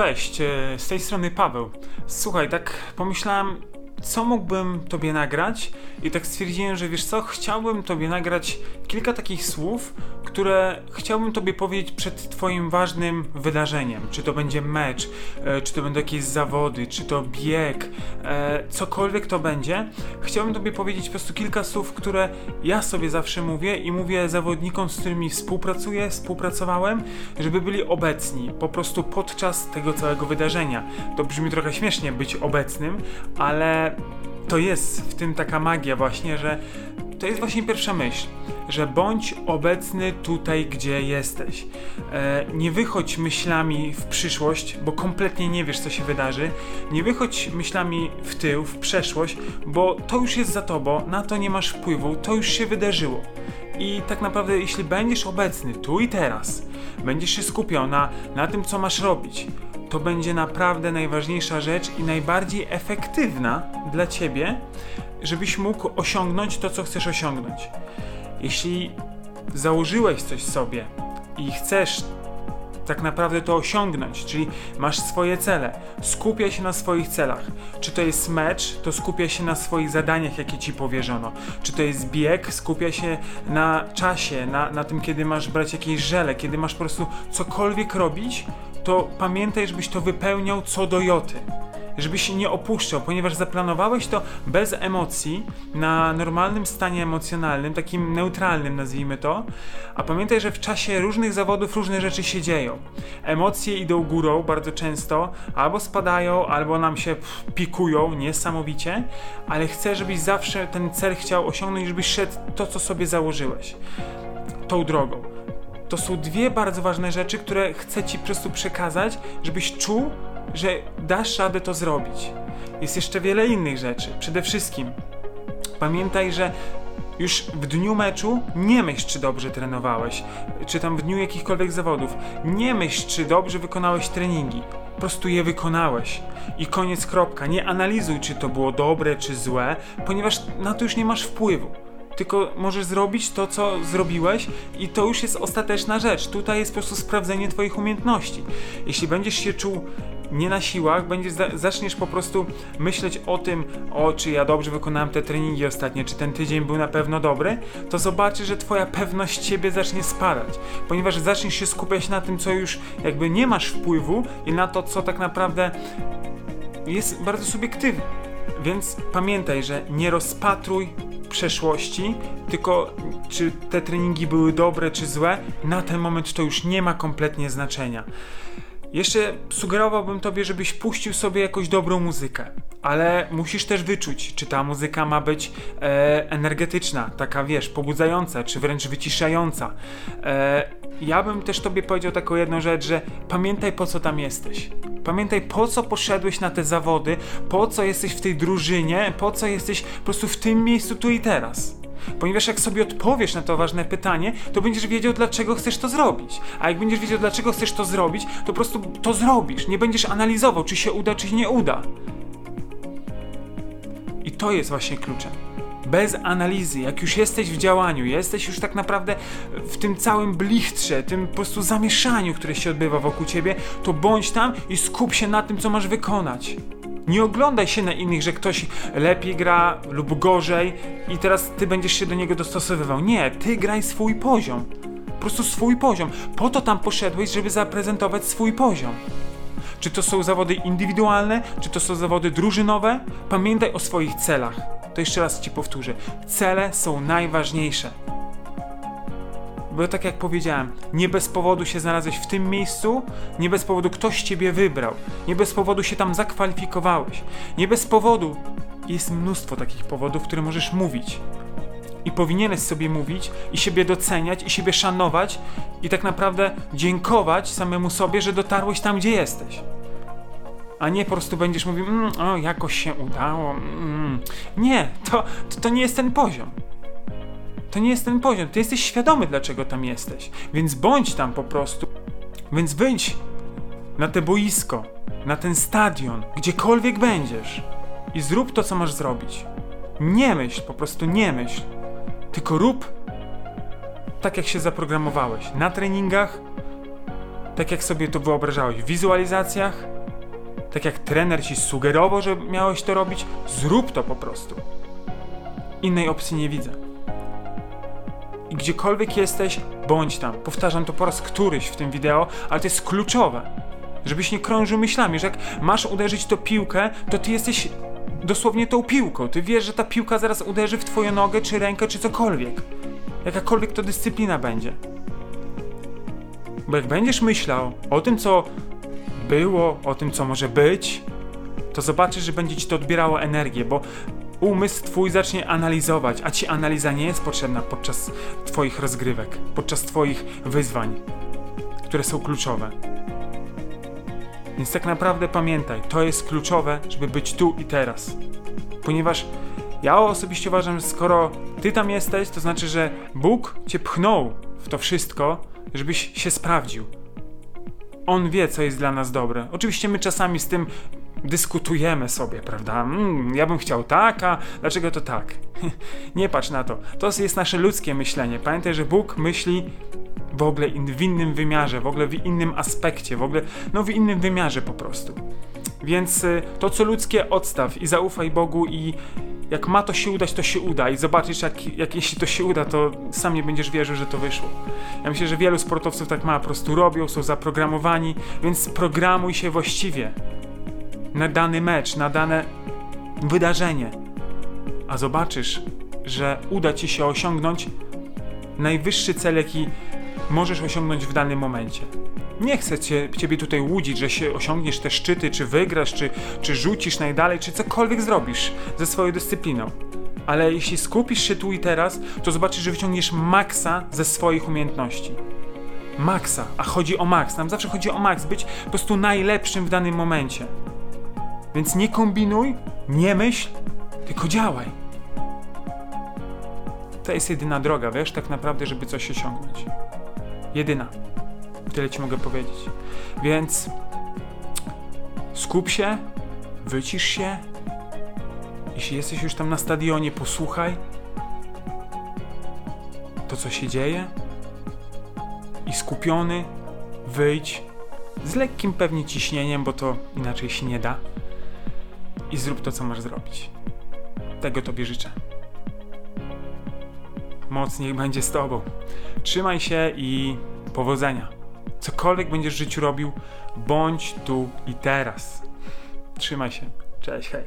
Cześć, e, z tej strony Paweł. Słuchaj, tak pomyślałem, co mógłbym tobie nagrać i tak stwierdziłem, że wiesz co, chciałbym tobie nagrać kilka takich słów, które chciałbym tobie powiedzieć przed twoim ważnym wydarzeniem. Czy to będzie mecz, e, czy to będą jakieś zawody, czy to bieg, e, cokolwiek to będzie. Chciałbym tobie powiedzieć po prostu kilka słów, które ja sobie zawsze mówię i mówię zawodnikom, z którymi współpracuję, współpracowałem, żeby byli obecni po prostu podczas tego całego wydarzenia. To brzmi trochę śmiesznie być obecnym, ale to jest w tym taka magia właśnie, że to jest właśnie pierwsza myśl, że bądź obecny tutaj, gdzie jesteś. E, nie wychodź myślami w przyszłość, bo kompletnie nie wiesz, co się wydarzy. Nie wychodź myślami w tył, w przeszłość, bo to już jest za tobą, na to nie masz wpływu, to już się wydarzyło. I tak naprawdę, jeśli będziesz obecny tu i teraz, będziesz się skupiał na, na tym, co masz robić, to będzie naprawdę najważniejsza rzecz i najbardziej efektywna dla ciebie, żebyś mógł osiągnąć to, co chcesz osiągnąć. Jeśli założyłeś coś sobie i chcesz tak naprawdę to osiągnąć, czyli masz swoje cele, skupia się na swoich celach. Czy to jest mecz, to skupia się na swoich zadaniach, jakie ci powierzono. Czy to jest bieg, skupia się na czasie, na, na tym, kiedy masz brać jakieś żele, kiedy masz po prostu cokolwiek robić, to pamiętaj, żebyś to wypełniał co do joty żebyś nie opuszczał, ponieważ zaplanowałeś to bez emocji, na normalnym stanie emocjonalnym, takim neutralnym nazwijmy to, a pamiętaj, że w czasie różnych zawodów różne rzeczy się dzieją. Emocje idą górą bardzo często, albo spadają, albo nam się pikują niesamowicie, ale chcę, żebyś zawsze ten cel chciał osiągnąć, żebyś szedł to, co sobie założyłeś. Tą drogą. To są dwie bardzo ważne rzeczy, które chcę Ci po prostu przekazać, żebyś czuł, że dasz radę to zrobić. Jest jeszcze wiele innych rzeczy. Przede wszystkim pamiętaj, że już w dniu meczu nie myśl, czy dobrze trenowałeś, czy tam w dniu jakichkolwiek zawodów. Nie myśl, czy dobrze wykonałeś treningi. Po prostu je wykonałeś. I koniec, kropka. Nie analizuj, czy to było dobre, czy złe, ponieważ na to już nie masz wpływu tylko możesz zrobić to, co zrobiłeś i to już jest ostateczna rzecz. Tutaj jest po prostu sprawdzenie twoich umiejętności. Jeśli będziesz się czuł nie na siłach, będziesz zaczniesz po prostu myśleć o tym, o czy ja dobrze wykonałem te treningi ostatnie, czy ten tydzień był na pewno dobry, to zobaczysz, że twoja pewność siebie zacznie spadać, ponieważ zaczniesz się skupiać na tym, co już jakby nie masz wpływu i na to, co tak naprawdę jest bardzo subiektywne. Więc pamiętaj, że nie rozpatruj przeszłości, tylko czy te treningi były dobre czy złe, na ten moment to już nie ma kompletnie znaczenia. Jeszcze sugerowałbym tobie, żebyś puścił sobie jakąś dobrą muzykę, ale musisz też wyczuć, czy ta muzyka ma być e, energetyczna, taka wiesz, pobudzająca, czy wręcz wyciszająca. E, ja bym też tobie powiedział taką jedną rzecz, że pamiętaj po co tam jesteś. Pamiętaj po co poszedłeś na te zawody, po co jesteś w tej drużynie, po co jesteś po prostu w tym miejscu tu i teraz. Ponieważ jak sobie odpowiesz na to ważne pytanie, to będziesz wiedział, dlaczego chcesz to zrobić. A jak będziesz wiedział, dlaczego chcesz to zrobić, to po prostu to zrobisz. Nie będziesz analizował, czy się uda, czy się nie uda. I to jest właśnie kluczem. Bez analizy, jak już jesteś w działaniu, jesteś już tak naprawdę w tym całym blichtrze, tym po prostu zamieszaniu, które się odbywa wokół ciebie, to bądź tam i skup się na tym, co masz wykonać. Nie oglądaj się na innych, że ktoś lepiej gra lub gorzej i teraz ty będziesz się do niego dostosowywał. Nie, ty graj swój poziom. Po prostu swój poziom. Po to tam poszedłeś, żeby zaprezentować swój poziom. Czy to są zawody indywidualne, czy to są zawody drużynowe? Pamiętaj o swoich celach. To jeszcze raz ci powtórzę. Cele są najważniejsze. Bo tak jak powiedziałem, nie bez powodu się znalazłeś w tym miejscu, nie bez powodu ktoś ciebie wybrał, nie bez powodu się tam zakwalifikowałeś, nie bez powodu jest mnóstwo takich powodów, które możesz mówić. I powinieneś sobie mówić, i siebie doceniać, i siebie szanować, i tak naprawdę dziękować samemu sobie, że dotarłeś tam, gdzie jesteś. A nie po prostu będziesz mówił, mm, o, jakoś się udało. Mm. Nie, to, to, to nie jest ten poziom. To nie jest ten poziom. Ty jesteś świadomy, dlaczego tam jesteś. Więc bądź tam po prostu. Więc wyjdź na te boisko, na ten stadion, gdziekolwiek będziesz i zrób to, co masz zrobić. Nie myśl, po prostu nie myśl. Tylko rób tak, jak się zaprogramowałeś. Na treningach tak jak sobie to wyobrażałeś w wizualizacjach, tak jak trener ci sugerował, że miałeś to robić, zrób to po prostu. Innej opcji nie widzę. I gdziekolwiek jesteś, bądź tam. Powtarzam to po raz któryś w tym wideo, ale to jest kluczowe. Żebyś nie krążył myślami, że jak masz uderzyć to piłkę, to ty jesteś dosłownie tą piłką. Ty wiesz, że ta piłka zaraz uderzy w twoją nogę, czy rękę, czy cokolwiek. Jakakolwiek to dyscyplina będzie. Bo jak będziesz myślał o tym, co było, o tym, co może być, to zobaczysz, że będzie ci to odbierało energię, bo umysł twój zacznie analizować, a ci analiza nie jest potrzebna podczas twoich rozgrywek, podczas twoich wyzwań, które są kluczowe. Więc tak naprawdę pamiętaj, to jest kluczowe, żeby być tu i teraz. Ponieważ ja osobiście uważam, że skoro ty tam jesteś, to znaczy, że Bóg cię pchnął w to wszystko, żebyś się sprawdził. On wie, co jest dla nas dobre. Oczywiście my czasami z tym dyskutujemy sobie, prawda? Mm, ja bym chciał tak, a dlaczego to tak? Nie patrz na to. To jest nasze ludzkie myślenie. Pamiętaj, że Bóg myśli w ogóle w innym wymiarze, w ogóle w innym aspekcie, w ogóle no w innym wymiarze po prostu. Więc y, to co ludzkie odstaw i zaufaj Bogu i jak ma to się udać, to się uda i zobaczysz, jak, jak jeśli to się uda, to sam nie będziesz wierzył, że to wyszło. Ja myślę, że wielu sportowców tak ma, po prostu robią, są zaprogramowani, więc programuj się właściwie na dany mecz, na dane wydarzenie, a zobaczysz, że uda ci się osiągnąć najwyższy cel, jaki możesz osiągnąć w danym momencie. Nie chcę cię, ciebie tutaj łudzić, że się osiągniesz te szczyty, czy wygrasz, czy, czy rzucisz najdalej, czy cokolwiek zrobisz ze swoją dyscypliną. Ale jeśli skupisz się tu i teraz, to zobaczysz, że wyciągniesz maksa ze swoich umiejętności. Maksa, a chodzi o maks. Nam zawsze chodzi o maks, być po prostu najlepszym w danym momencie. Więc nie kombinuj, nie myśl, tylko działaj. To jest jedyna droga, wiesz, tak naprawdę, żeby coś osiągnąć. Jedyna. Tyle ci mogę powiedzieć. Więc skup się, wycisz się. Jeśli jesteś już tam na stadionie, posłuchaj to, co się dzieje. I skupiony, wyjdź z lekkim pewnie ciśnieniem, bo to inaczej się nie da. I zrób to, co masz zrobić. Tego Tobie życzę. Moc niech będzie z Tobą. Trzymaj się i powodzenia. Cokolwiek będziesz w życiu robił, bądź tu i teraz. Trzymaj się. Cześć, hej.